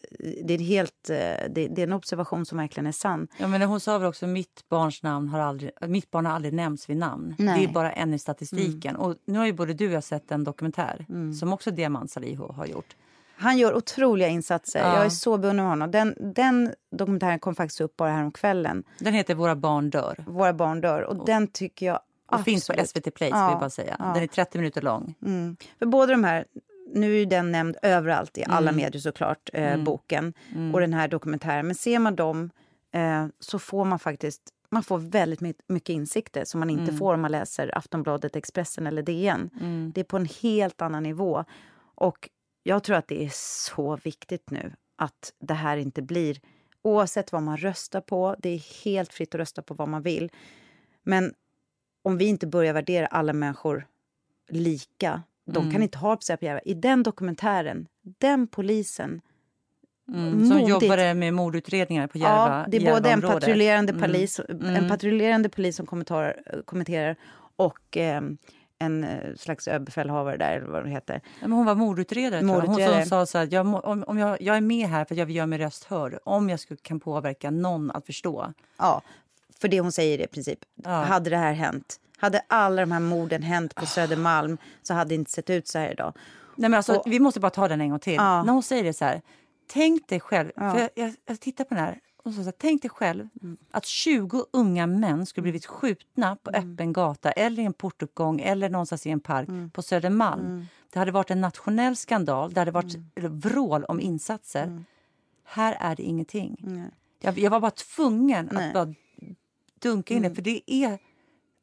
det är helt, eh, det, det är en observation som verkligen är sann. Ja, men hon sa väl också mitt barns namn har aldrig, mitt barn har aldrig nämnts vid namn. Nej. Det är bara en i statistiken. Och nu har ju både du och jag sett en dokumentär som också Diamant Salihu har gjort. Han gör otroliga insatser. Ja. Jag är så beundrad av honom. Den, den dokumentären kom faktiskt upp bara häromkvällen. Den heter Våra barn dör Våra barn dör. Och den tycker jag och finns på absolut- SVT Play. Ja, vi bara säga. ja. Den är 30 minuter lång. Mm. För båda de här, nu är ju den nämnd överallt i alla Mm. medier såklart, eh, boken och den här dokumentären. Men ser man dem eh, så får man faktiskt man får väldigt my- mycket insikter som man inte Mm. får om man läser Aftonbladet, Expressen eller DN. Det är på en helt annan nivå. Och jag tror att det är så viktigt nu att det här inte blir... Oavsett vad man röstar på, det är helt fritt att rösta på vad man vill. Men om vi inte börjar värdera alla människor lika, de Mm. kan inte ha på Järva. I den dokumentären, den polisen... Mm. Som jobbade med mordutredningar på Järva. ja, det är både en patrullerande, Mm. polis, en patrullerande polis som kommenterar och eh, en eh, slags överbefälhavare där, eller vad det heter. Men hon var mordutredare. Hon Mordutredare. som sa så här, jag, om, om jag, jag är med här för att jag vill göra min röst hörd. Om jag skulle, kan påverka någon att förstå. Ja, för det hon säger i princip, Ja. hade det här hänt, hade alla de här morden hänt på Södermalm så hade det inte sett ut så här idag. Nej, men alltså, Och- vi måste bara ta den en gång till. Ja. När hon säger det så här, tänk dig själv, Ja. för jag, jag, jag tittar på den här, och så, så här, tänk dig själv att 20 unga män skulle blivit skjutna på öppen gata eller i en portuppgång eller någonstans i en park på Södermalm. Det hade varit en nationell skandal, det hade varit vrål om insatser. Här är det ingenting. Jag, jag var bara tvungen Nej. att bara dunka in det, för det är...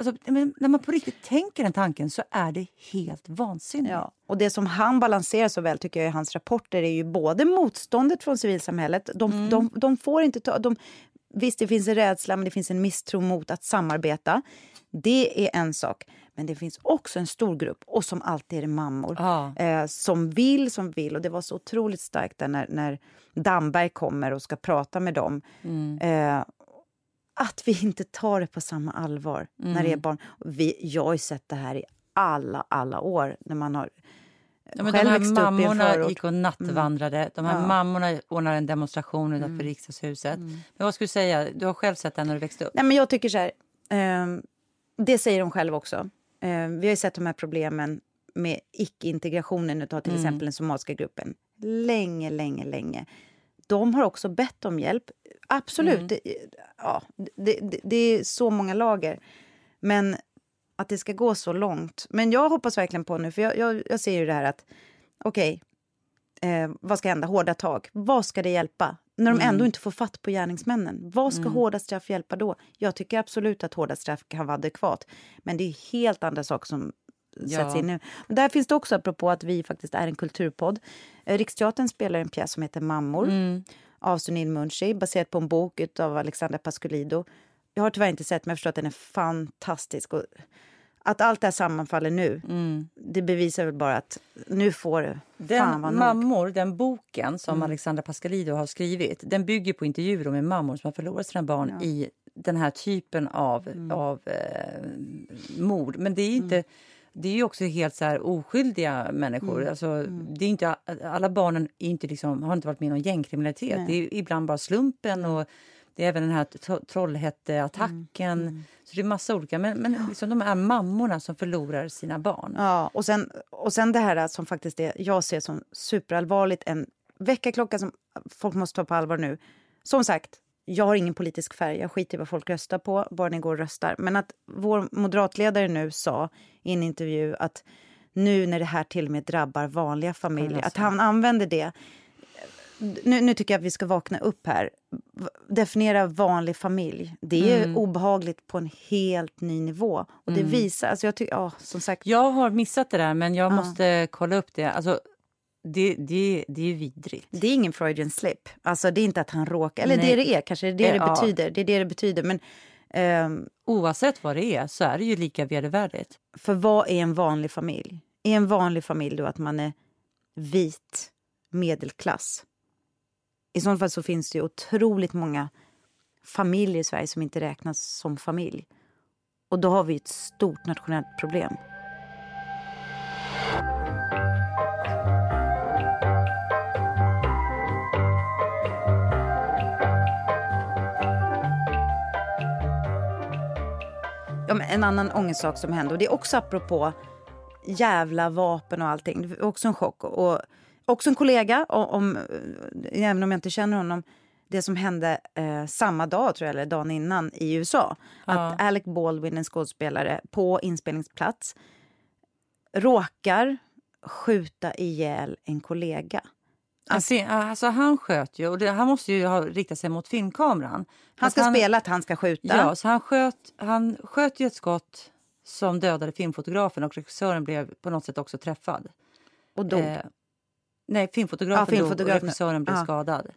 Alltså, när man på riktigt tänker den tanken så är det helt vansinnigt. Ja. Och det som han balanserar så väl tycker jag i hans rapporter är ju både motståndet från civilsamhället, de, de, de får inte ta... De, visst, det finns en rädsla, men det finns en misstro mot att samarbeta. Det är en sak. Men det finns också en stor grupp, och som alltid är det mammor, Ja. eh, som vill, som vill. Och det var så otroligt starkt när, när Damberg kommer och ska prata med dem. Eh, att vi inte tar det på samma allvar när det är barn. Vi, jag har ju sett det här i alla, alla år när man har Ja, själv de här växt upp i mammorna förort. Mm. gick och nattvandrade. De här Ja. Mm. mammorna ordnade en demonstration utanför riksdagshuset. Men vad skulle du säga? Du har själv sett den när du växte upp. Nej, men jag tycker så här, ehm, det säger de själva också. Ehm, vi har ju sett de här problemen med icke-integrationen av till exempel den somaliska gruppen. Länge, länge, länge. De har också bett om hjälp. Absolut. Det, ja, det, det, det är så många lager. Men att det ska gå så långt. Men jag hoppas verkligen på nu, för jag, jag, jag ser ju det här att okej, eh, vad ska hända? Hårda tag. Vad ska det hjälpa? När de ändå inte får fatt på gärningsmännen. Vad ska hårda straff hjälpa då? Jag tycker absolut att hårda straff kan vara adekvat. Men det är helt andra saker som Ja. sätts in nu. Och där finns det också, apropå att vi faktiskt är en kulturpodd. Eh, Riksteatern spelar en pjäs som heter Mammor av Sunil Munshi, baserat på en bok av Alexandra Pascolido. Jag har tyvärr inte sett, men jag förstår att den är fantastisk. Och att allt det här sammanfaller nu, det bevisar väl bara att nu får fan Den vara nog. Mammor, den boken som Mm. Alexandra Pascalido har skrivit, den bygger på intervjuer med mammor som har förlorat sina barn i den här typen av, Mm. av eh, mord. Men det är inte... Det är ju också helt så oskyldiga människor. Mm. Alltså, det är inte, alla barnen är inte liksom, har inte varit med någon gängkriminalitet. Nej. Det är ibland bara slumpen. och Det är även den här Tro- Trollhätteattacken. Mm. Så det är massa olika. Men, men liksom de här mammorna som förlorar sina barn. Ja, och sen, och sen det här som faktiskt är, jag ser som superallvarligt, en väckarklocka som folk måste ta på allvar nu. Som sagt, jag har ingen politisk färg, jag skiter i vad folk röstar på, bara ni går och röstar. Men att vår moderatledare nu sa i en intervju att nu när det här till och med drabbar vanliga familjer, att han använder det. Nu, nu tycker jag att vi ska vakna upp här. Definiera vanlig familj. Det är obehagligt på en helt ny nivå. Och det visar, alltså jag tycker, ja, som sagt. Jag har missat det där, men jag måste kolla upp det. Alltså, det, det, det är vidrigt. Det är ingen Freudian slip. Alltså det är inte att han råkar, eller Nej. det det är kanske, det är det det Ja. betyder. Det är det det betyder. Men ehm, Oavsett vad det är så är det ju lika vedervärdigt. För vad är en vanlig familj? Är en vanlig familj då att man är vit medelklass? I så fall så finns det ju otroligt många familjer i Sverige som inte räknas som familj. Och då har vi ett stort nationellt problem. Ja, en annan ångestsak som hände, och det är också apropå jävla vapen och allting. Också en chock. Och också en kollega, om, eh, även om jag inte känner honom, det som hände eh, samma dag, tror jag, eller dagen innan i USA. Att Alec Baldwin, en skådespelare, på inspelningsplats råkar skjuta ihjäl en kollega. Alltså, alltså, han sköt ju, och det, han måste ju ha riktat sig mot filmkameran. Han ska Att spela att han ska skjuta. Ja, så han sköt, han sköt ju ett skott som dödade filmfotografen och regissören blev på något sätt också träffad. och dog. Eh, nej, filmfotografen, Ja, dog filmfotografen. och regissören blev Ja. skadad.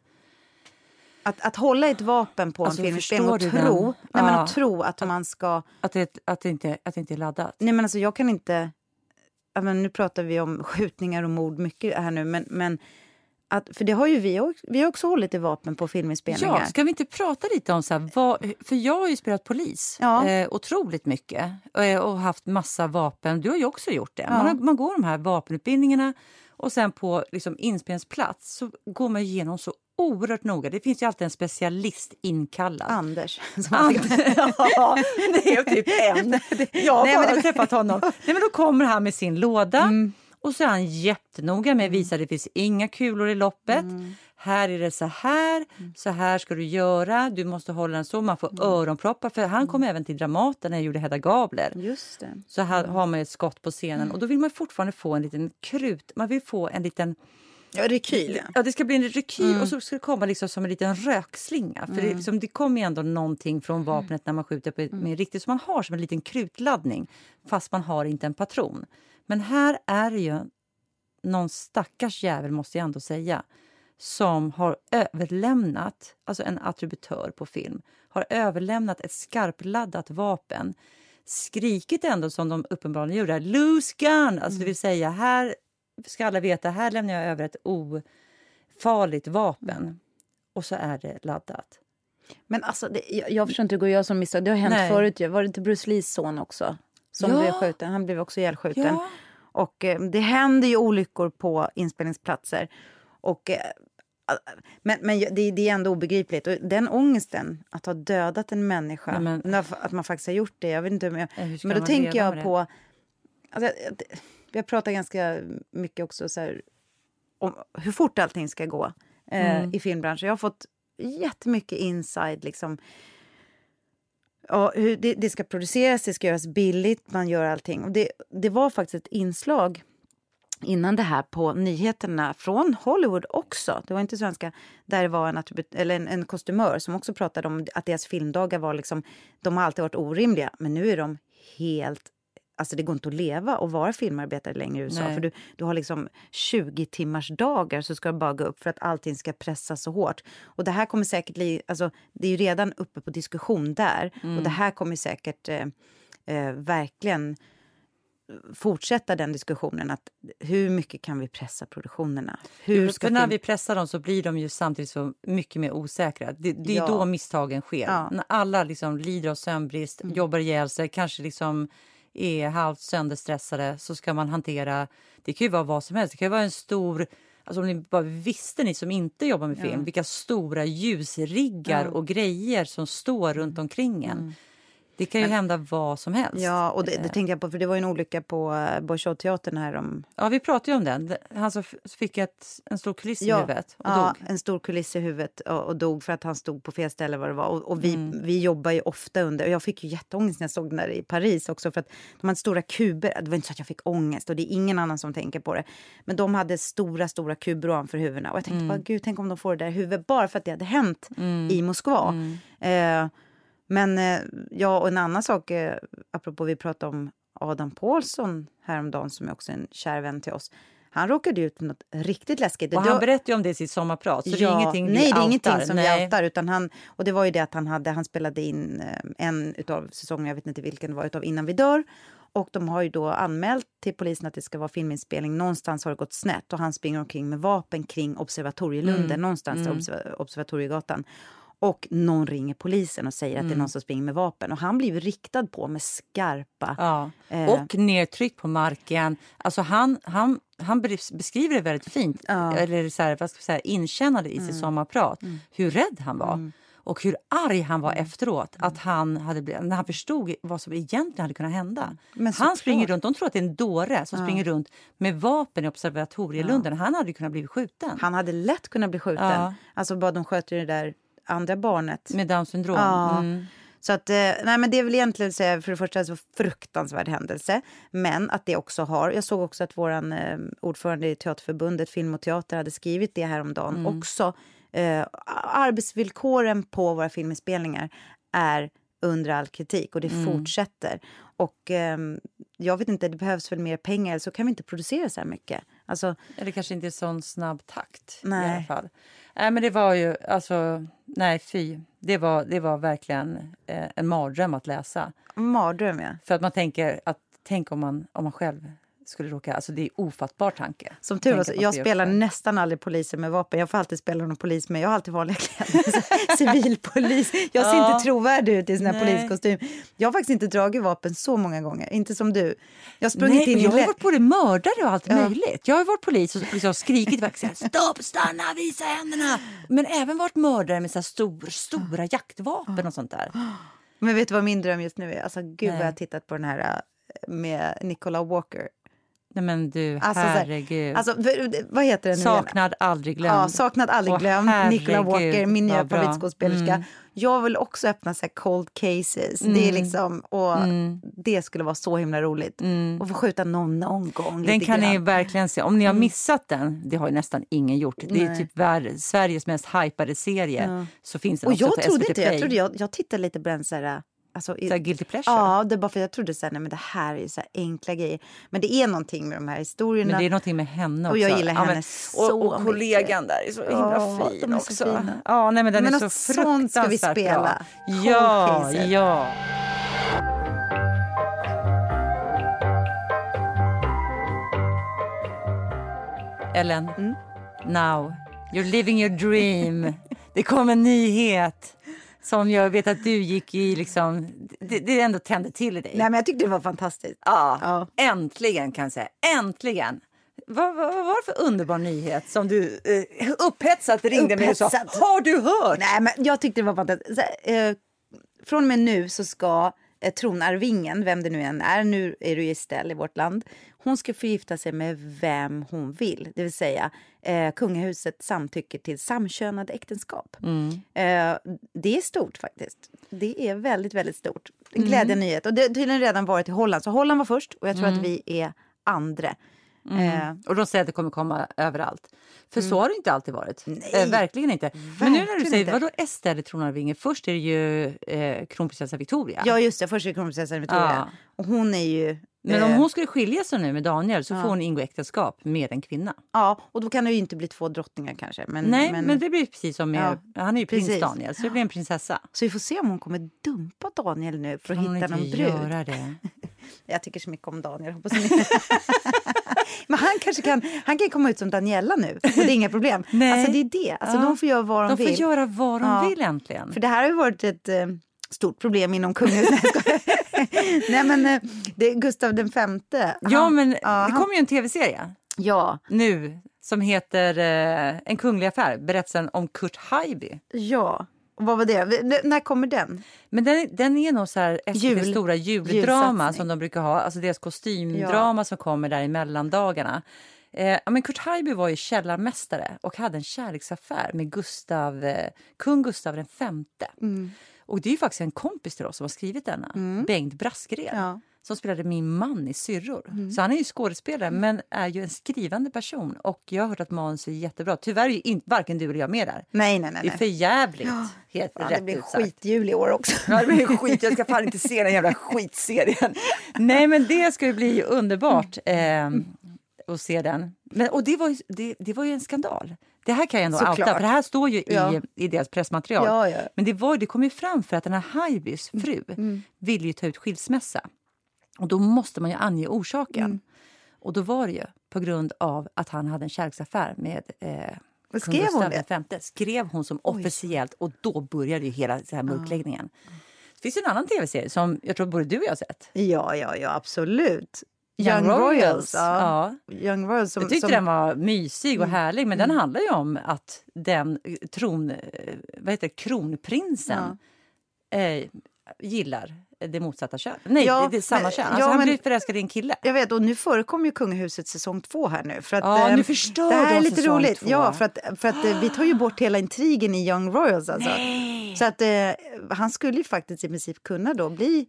Att, att hålla ett vapen på Alltså, en filminspelning och tro, den? nej, men Ja. att tro att man ska... Att det, att, det inte, att det inte är laddat. Nej men alltså jag kan inte... Men nu pratar vi om skjutningar och mord mycket här nu men, men att, för det har ju vi också, vi har också hållit i vapen på filminspelningar. Ja, ska vi inte prata lite om så här, vad, för jag har ju spelat polis Ja. eh, otroligt mycket eh, och haft massa vapen. Du har ju också gjort det. Ja. Man, har, man går de här vapenutbildningarna och sen på liksom, inspelningsplats så går man igenom så oerhört noga. Det finns ju alltid en specialist inkallad. Anders. Anders. ja, det är typ en. Jag har Nej, bara träffat honom. Nej, men då kommer han med sin låda Mm. Och så är han jättenoga med att visa att det finns inga kulor i loppet. Mm. Här är det så här, så här ska du göra, du måste hålla den så, man får Mm. öronproppar. För han kom även till Dramaten när jag gjorde Hedda Gabler. Just det. Så här har man ett skott på scenen och då vill man fortfarande få en liten krut, man vill få en liten Ja, rekyl. Ja, det ska bli en rekyl Mm. och så ska det komma liksom som en liten rökslinga. För det, är liksom, det kommer ju ändå någonting från Mm. vapnet när man skjuter på, med riktigt, så man har som en liten krutladdning fast man har inte en patron. Men här är det ju någon stackars jävel, måste jag ändå säga, som har överlämnat, alltså en attributör på film, har överlämnat ett skarpladdat vapen skrikit ändå som de uppenbarligen gjorde, loose gun! Alltså det vill säga, här ska alla veta, här lämnar jag över ett ofarligt vapen. Och så är det laddat. Men alltså, det, jag, jag förstår inte hur går jag som misstag. Det har hänt Nej. förut. Var det inte Bruce Lees son också? Som Ja. blev skjuten. Han blev också ihjälskjuten. Ja. Och eh, det händer ju olyckor på inspelningsplatser. Och, eh, men men det, det är ändå obegripligt. Och den ångesten, att ha dödat en människa, Ja, men- när- att man faktiskt har gjort det. Jag vet inte jag, men då tänker jag på... Alltså, jag- det- vi har pratat ganska mycket också så här, om hur fort allting ska gå eh, Mm. i filmbranschen. Jag har fått jättemycket inside. Liksom, Ja, hur det, det ska produceras, det ska göras billigt, man gör allting. Och det, det var faktiskt ett inslag innan det här på nyheterna från Hollywood också. Det var inte svenska. Där det var en, eller en, en kostymör som också pratade om att deras filmdagar var liksom, de har alltid varit orimliga, men nu är de helt Alltså det går inte att leva och vara filmarbetare längre i USA. Nej. För du, du har liksom 20 timmars dagar så ska det bara gå upp för att allting ska pressas så hårt. Och det här kommer säkert alltså det är ju redan uppe på diskussion där. Och det här kommer säkert eh, eh, verkligen fortsätta den diskussionen. att Hur mycket kan vi pressa produktionerna? Hur ska För när vi pressar dem så blir de ju samtidigt så mycket mer osäkra. Det, det är Ja. då misstagen sker. Ja. När alla liksom lider av sömnbrist, jobbar ihjäl sig, kanske liksom är halvt sönderstressade så ska man hantera... Det kan ju vara vad som helst. Det kan vara en stor... Alltså om ni bara visste, ni som inte jobbar med film, vilka stora ljusriggar och grejer som står runt omkring en. Det kan ju hända vad som helst. Ja, och det, det tänkte jag på, för det var ju en olycka på uh, Bolshoi-teatern här om... Ja, vi pratade ju om den. Han som fick ett, en stor kuliss i huvudet och ja, dog. en stor kuliss i huvudet och, och dog för att han stod på fel ställe vad det var. Och, och vi, vi jobbar ju ofta under... Och jag fick ju jätteångest när jag såg den där i Paris också för att de hade stora kuber. Det var inte så att jag fick ångest och det är ingen annan som tänker på det. Men de hade stora, stora kuber ovanför huvudena och jag tänkte bara gud, tänk om de får det där huvudet bara för att det hade hänt i Moskva. Eh, men eh, ja, och en annan sak, eh, apropå vi pratade om Adam Pålsson häromdagen som är också en kär vän till oss. Han råkade ut för något riktigt läskigt. Och han berättade ju om det i sitt sommarprat. Så det är ingenting vi nej, det är ingenting som vi Nej. outar. Utan han, och det var ju det att han hade, han spelade in eh, en utav säsongerna, jag vet inte vilken det var, utav Innan vi dör. Och de har ju då anmält till polisen att det ska vara filminspelning. Någonstans har det gått snett och han springer omkring med vapen kring Observatorielunden, Mm. någonstans där Observa- Observatoriegatan. Och någon ringer polisen och säger att Mm. det är någon som springer med vapen. Och han blir riktad på med skarpa... Ja. Eh. Och nedtryck på marken. Alltså han, han, han bes- beskriver det väldigt fint. Ja. Mm. Eller så här, vad ska vi säga, inkännande i sitt sommarprat. Hur rädd han var. Och hur arg han var efteråt. Att han hade blivit, när han förstod vad som egentligen hade kunnat hända. Men han springer runt, de tror att det är en dåre som springer runt med vapen i observatorielunden. Han hade kunnat bli skjuten. Han hade lätt kunnat bli skjuten. Ja. Alltså bara de sköt ju det där andra barnet. Med Downs syndrom. Ja. Mm. Så att, eh, nej men det är väl egentligen här, för det första en fruktansvärd händelse. Men att det också har, jag såg också att våran eh, ordförande i Teaterförbundet, Film och Teater, hade skrivit det häromdagen Mm. också. Eh, arbetsvillkoren på våra filminspelningar är under all kritik och det Mm. fortsätter. Och ehm, jag vet inte, det behövs väl mer pengar så kan vi inte producera så här mycket. Alltså, Eller kanske inte i sån snabb takt i Nej. alla fall. Nej, men det var ju, alltså, nej fy. Det var, det var verkligen eh, en mardröm att läsa. mardröm ja. För att man tänker att, tänk om man, om man själv skulle råka, alltså det är ofattbar tanke. Som tur var, jag spelar nästan aldrig poliser med vapen. Jag får alltid spela någon polis med. Jag har alltid vanliga kläder. Civilpolis. Jag ser Ja. inte trovärdig ut i sån här Nej. poliskostym. Jag har faktiskt inte dragit vapen så många gånger. Inte som du. Jag har Nej, in jag har varit både mördare och allt Ja. möjligt. Jag har varit polis och liksom skrikit sagt stopp, stanna, visa händerna. Men även varit mördare med så här stor, stora jaktvapen och sånt där. Men vet du vad min dröm just nu är? Alltså gud vad Nej. jag har tittat på den här äh, med Nicola Walker. Nej men du, Alltså, herregud. Alltså, vad heter den nu? Saknad, aldrig glömd. Ja, saknad aldrig Åh, glömd. Nicola herregud, Walker, min nya favoritskådespelerska. Mm. Jag vill också öppna så cold cases. Det är liksom, och Mm. det skulle vara så himla roligt. Och få skjuta någon någon gång. Den kan ni grann. verkligen se. Om ni har missat den, det har ju nästan ingen gjort. Det är Mm. Nej. typ värld, Sveriges mest hypade serie. Så finns den Och jag trodde inte, jag, trodde jag, jag tittade lite på den så här, alltså, i, Så guilty pleasure. Ja, det bara för jag trodde så här, nej men det här är så här enkla grejer. Men det är någonting med de här historierna. Men det är någonting med henne också. Och jag gillar Ja, henne men- så och, och kollegan där är så himla Ja, fin är så också. fina. Ja, nej, men den Men är så sånt ska vi fruktansvärt spela. bra. Ja, ja. Ellen, Mm. now you're living your dream. Det kom en nyhet som jag vet att du gick i liksom, det, det ändå tände till i dig. Nej men jag tyckte det var fantastiskt. Ja, Ja. äntligen kan jag säga. Äntligen! Vad, vad, vad var det för underbar nyhet som du eh, upphetsat ringde mig och sa Upphetsat. Har du hört? Nej men jag tyckte det var fantastiskt. Så eh, från och med nu så ska eh, tronarvingen, vem det nu än är, nu är det ju Estelle i vårt land, hon ska förgifta sig med vem hon vill. Det vill säga eh, kungahuset samtycker till samkönade äktenskap. Eh, det är stort faktiskt. Det är väldigt, väldigt stort. En glädjande nyhet. Och det har tydligen redan varit i Holland. Så Holland var först och jag tror att vi är andra. Eh, Och de säger att det kommer komma överallt. För så har det inte alltid varit. Eh, verkligen inte. Men nu när du Verkligen säger, inte. vadå Estelle tronarvinge? Först är det ju eh, kronprinsessa Victoria. ja just det, först är det kronprinsessan Victoria. Och hon är ju... Men om eh, hon skulle skilja sig nu med Daniel så får hon ingå äktenskap med en kvinna. Ja, och då kan det ju inte bli två drottningar kanske. Men, Nej, men, det blir precis som med, Ja, han är ju prins precis. Daniel så det blir en prinsessa. Så vi får se om hon kommer dumpa Daniel nu för att hon hitta någon brud. göra det? Jag tycker så mycket om Daniel. Hoppas ni... men han kanske kan, han kan komma ut som Daniela nu och det är inga problem. Nej. Alltså det är det. Alltså Ja. de får göra vad de, De får vill. göra vad de Ja. vill äntligen. För det här har ju varit ett eh, stort problem inom kungahuset. Nej, men eh, det är Gustav den femte. Ja, Han- men ja, det kommer ju en tv-serie Ja, nu som heter eh, En kunglig affär, berättelsen om Kurt Haijby. ja. Vad var det? V- När kommer den? Men den, den är nog så här Jul- stora juldrama julsatsning. som de brukar ha. Alltså deras kostymdrama som kommer där i mellandagarna. Eh, ja, men Kurt Haijby var ju källarmästare och hade en kärleksaffär med Gustav, eh, kung Gustav den femte. Mm. Och det är ju faktiskt en kompis till oss som har skrivit denna, Bengt Braskegren. Ja. Mm. Som spelade min man i Syrror. Så han är ju skådespelare men är ju en skrivande person. Och jag har hört att manus är jättebra. Tyvärr är ju inte, varken du eller jag med där. Nej, nej, nej. Det är för jävligt. Helt Ja, det blir skitjul i år också. Ja, det blir skit. Jag ska fan inte se den jävla skitserien. Nej, men det ska ju bli underbart eh, att se den. Men, och det var, ju, det, det var ju en skandal. Det här kan jag ändå Såklart. outa, för det här står ju Ja. i, i deras pressmaterial. Ja, ja. Men det, var, det kom ju fram för att den här Haijbys fru Mm. ville ju ta ut skilsmässa. Och då måste man ju ange orsaken. Mm. Och då var det ju på grund av att han hade en kärleksaffär med eh, kung skrev hon Gustav det? den femte. Skrev hon som officiellt och då började ju hela så här mörkläggningen. Det finns en annan tv-serie som jag tror både du och jag har sett. Ja, ja, ja, absolut. Young Royals. Ja. Ja. Young Royals som, Jag tyckte som, Mm. den var mysig och härlig men den handlar ju om att den eh, tron, eh, vad heter det, kronprinsen eh, gillar det motsatta kön. Nej, Ja, det, det samma kön. ja, Alltså, han men- blir förälskad i en kille. Jag vet, och nu förekommer ju Kungahuset säsong två här nu. För att, Ja, eh, nu förstör Det här är lite roligt. två. Ja, för att, för att vi tar ju bort hela intrigen i Young Royals. Alltså. Så att eh, han skulle ju faktiskt i princip kunna då bli...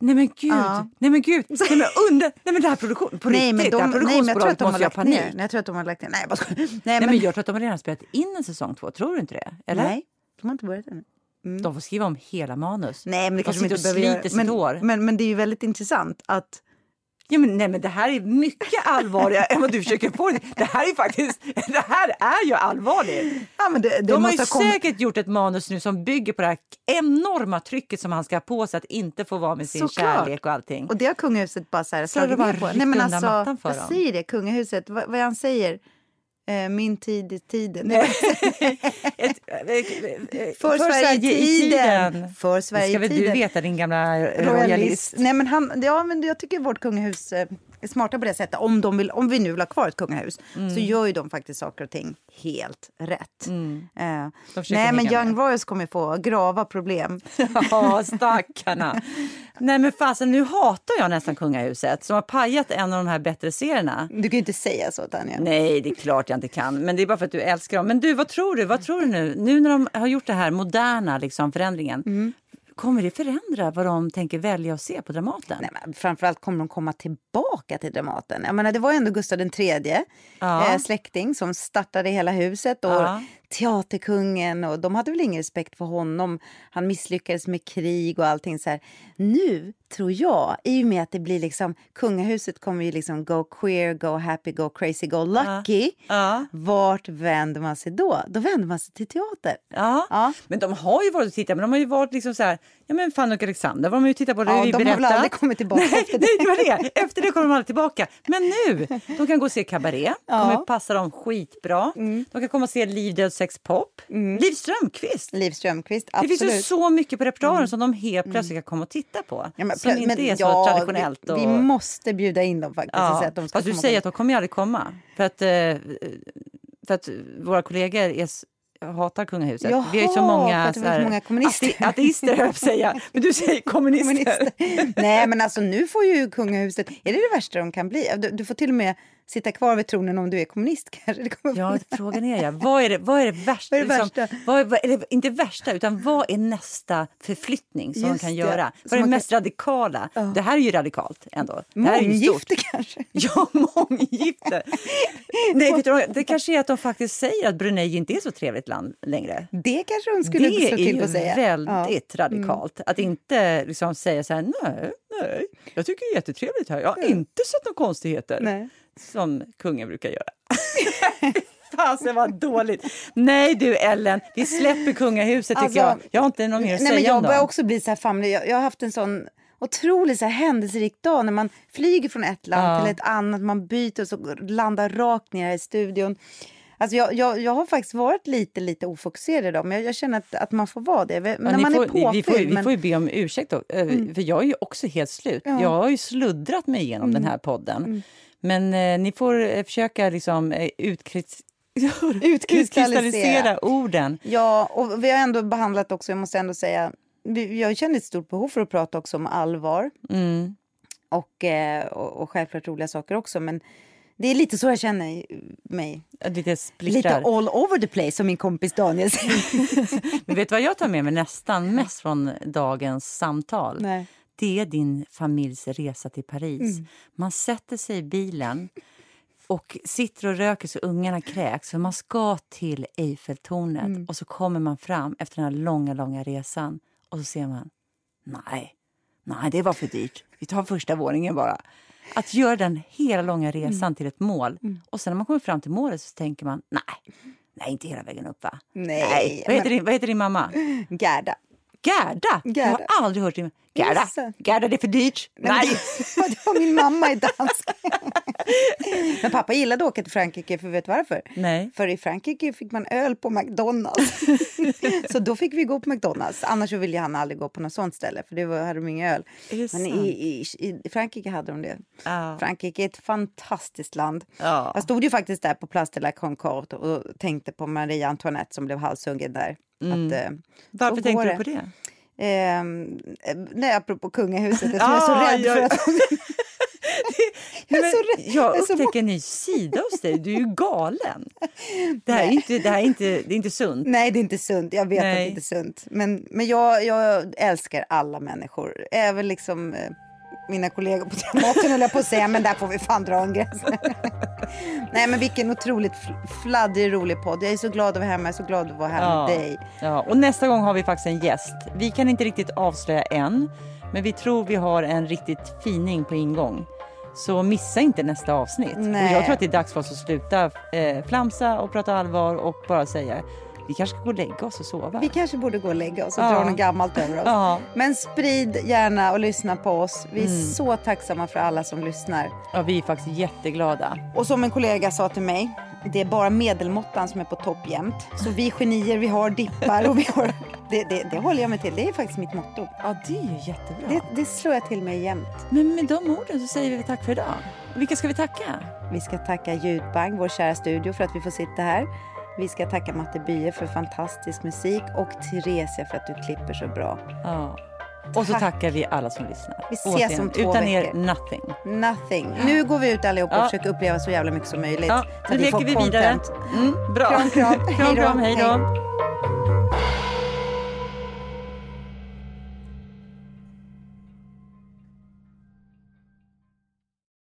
Nej men gud! Ja. Nej men gud! Nej men under! Nej men det här produktion, på nej, riktigt, det här produktionsbolaget att de har måste ha panik. ner. Nej, jag tror att de har lagt ner. Nej, jag bara nej, Nej men, men jag tror att de har redan spelat in en säsong två, tror du inte det? Eller? nej, de har inte börjat ännu. De får skriva om hela manus. Nej, men det de kanske de inte behöver sliter göra. sitt hår. Men, men, men det är ju väldigt intressant att... Ja, men, nej, men det här är mycket allvarligare än vad du försöker få det. Det här är faktiskt, det här är ju allvarligt. Ja, men det, det De har ju ha kommit- säkert gjort ett manus nu som bygger på det här enorma trycket som han ska ha på sig att inte få vara med sin Såklart. kärlek och allting. Och det har kungahuset bara så här slagit ner på. Nej, men alltså, jag säger det, kungahuset, vad, vad han säger? Eh, min tid är tiden. Eh, eh, För Sverige-tiden. För Det ska väl du Sverige-tiden. veta, din gamla Royalist. royalist. Nej, men han, ja, men jag tycker vårt kungahus är smarta på det sättet. Om, de vill, om vi nu vill ha kvar ett kungahus Mm. så gör ju de faktiskt saker och ting helt rätt. Eh, försöker nej, men Young med. Royals kommer få grava problem. Ja, stackarna. Nej men fasen, nu hatar jag nästan kungahuset som har pajat en av de här bättre serierna. Du kan ju inte säga så, Tanja. Nej, det är klart jag inte kan. Men det är bara för att du älskar dem. Men du, vad tror du? Vad tror du nu? Nu när de har gjort det här moderna liksom, förändringen. Mm. Kommer det förändra vad de tänker välja att se på Dramaten? Nej, men framförallt kommer de komma tillbaka till Dramaten. Jag menar, det var ändå Gustav III, Ja. eh, släkting, som startade hela huset. Och Ja. Teaterkungen, och de hade väl ingen respekt för honom. Han misslyckades med krig och allting. så här. Nu tror jag, i och med att det blir liksom, kungahuset kommer ju liksom go queer, go happy, go crazy, go lucky. Ja. Vart vänder man sig då? Då vänder man sig till teater. Ja. Ja. men de har ju varit och tittat, men de har ju varit liksom så här, ja men Fanny och Alexander var de ju tittat på, det Ja, vi de har väl berättat. aldrig kommit tillbaka nej, efter det. Nej, det var det. Efter det kommer de aldrig tillbaka. Men nu, de kan gå och se Cabaret, kommer passa dem skitbra. Mm. De kan komma och se Liv, död, sex, pop. Liv Strömquist. Liv Strömquist, Det absolut. finns ju så mycket på repertoaren som de helt plötsligt kan komma och titta på. Ja, men som plö- inte men är så ja, traditionellt. Vi, och... vi måste bjuda in dem faktiskt. Ja, säga att de ska fast du säger på- att de kommer ju aldrig komma. För att, eh, för att våra kollegor är, s- hatar kungahuset. Jaha, vi har ju så många, det så här, många kommunister. ate- ateister, höll jag att säga. Men du säger kommunister. kommunister. Nej, men alltså nu får ju kungahuset... Är det det värsta de kan bli? Du, du får till och med sitta kvar vid tronen om du är kommunist kanske. Det kommer Ja, frågan är ja. Vad är det, vad är det värsta? Vad är det värsta? vad, är- vad, eller, inte värsta, utan vad är nästa förflyttning som Just kan det. göra? Vad är det man kan- mest radikala? Det här är ju radikalt ändå. Det är. Månggifte kanske. Ja, månggifte. Nej, vet du, det kanske är att de faktiskt säger att Brunei inte är så trevligt land längre. Det kanske de skulle det slå är till ju på att säga. väldigt radikalt. Att inte liksom säga så här, nej, nej, jag tycker det är jättetrevligt här. Jag har inte sett några konstigheter. Nej. Som kungen brukar göra. Fasen vad dåligt. Nej du Ellen, vi släpper kungahuset tycker Alltså, jag. Jag har inte något mer att Nej, men säga jag om börjar också bli så här famlig. Jag, jag har haft en sån otroligt så här händelserik dag när man flyger från ett land Ja. till ett annat, man byter och så landar rakt ner i studion. Alltså jag, jag, jag har faktiskt varit lite, lite ofokuserad idag, men jag, jag känner att, att man får vara det. Men Ja, när man får, är påfylld. vi, får, vi men- Mm. får ju be om ursäkt, då, eh, för jag är ju också helt slut. Jag har ju sluddrat mig igenom den Mm. här podden. Men eh, ni får eh, försöka liksom, eh, utkristallisera orden. Ja, och vi har ändå behandlat också, jag måste ändå säga, jag känner ett stort behov för att prata också om allvar. Mm. Och, eh, och, och självklart roliga saker också. Men det är lite så jag känner mig. Lite Lite all over the place som min kompis Daniel säger. Men vet du vad jag tar med mig nästan mest från dagens samtal? Nej. Det är din familjs resa till Paris. Man sätter sig i bilen och sitter och röker så ungarna kräks. För man ska till Eiffeltornet och så kommer man fram efter den här långa, långa resan och så ser man, nej, nej det var för dyrt. Vi tar första våningen bara. Att göra den hela långa resan till ett mål och sen när man kommer fram till målet så tänker man, nej, nej inte hela vägen upp va? Nej, Vad, heter din, vad heter din mamma? Gerda. Gerda? Jag har aldrig hört din... Gerda? Gerda det är för dyrt. Nej, Nej. men det var min mamma är dansk. Men pappa gillade att åka till Frankrike, för vet varför? Nej. För i Frankrike fick man öl på McDonalds. så då fick vi gå på McDonalds. Annars ville han aldrig gå på något sånt ställe, för det var, hade de ingen öl. Det Men i, i, i Frankrike hade de det. Ja. Frankrike är ett fantastiskt land. Ja. Jag stod ju faktiskt där på Place de la Concorde och tänkte på Marie Antoinette som blev halshuggen där. Att, eh, Varför tänkte du på det? Ehm, eh, nej, apropå kungahuset, jag är så Ah, rädd ja. för att Nej, är men jag Jag upptäcker en ny sida hos dig. Du är ju galen. Det här är inte, det här är inte, det är inte sunt. Nej, det är inte sunt. Jag vet att det Nej. inte är sunt. Men, men jag, jag älskar alla människor. Även liksom eh, mina kollegor på Dramaten höll jag på att säga, men där får vi fan dra en gräns. Nej, men vilken otroligt fl- fladdrig, rolig podd. Jag är så glad att vara men jag är så glad att vara här Ja. med dig. Ja, och nästa gång har vi faktiskt en gäst. Vi kan inte riktigt avslöja än, men vi tror vi har en riktigt fining på ingång. Så missa inte nästa avsnitt. Nej. Och jag tror att det är dags för oss att sluta eh, flamsa och prata allvar och bara säga vi kanske ska gå och lägga oss och sova. Vi kanske borde gå och lägga oss och Ja. dra något gammalt över oss. Ja. Men sprid gärna och lyssna på oss. Vi är Mm. så tacksamma för alla som lyssnar. ja, vi är faktiskt jätteglada. Och som en kollega sa till mig, det är bara medelmåttan som är på topp jämt. Så vi genier, vi har dippar och vi har... Det, det, det håller jag mig till. Det är faktiskt mitt motto. Ja, det är ju jättebra. Det, det slår jag till mig jämt. Men med de orden så säger vi tack för idag. Vilka ska vi tacka? Vi ska tacka Ljudbang, vår kära studio, för att vi får sitta här. Vi ska tacka Matte Bye för fantastisk musik och Theresia för att du klipper så bra. Ja. Och så Tack. tackar vi alla som lyssnar. Vi ses om två Utan er, veckor. nothing. Nothing. Nu går vi ut allihopa och Ja. försöker uppleva så jävla mycket som möjligt. Ja, nu leker får vi vidare. Mm, bra. Kram, kram. Kram, kram, hej då.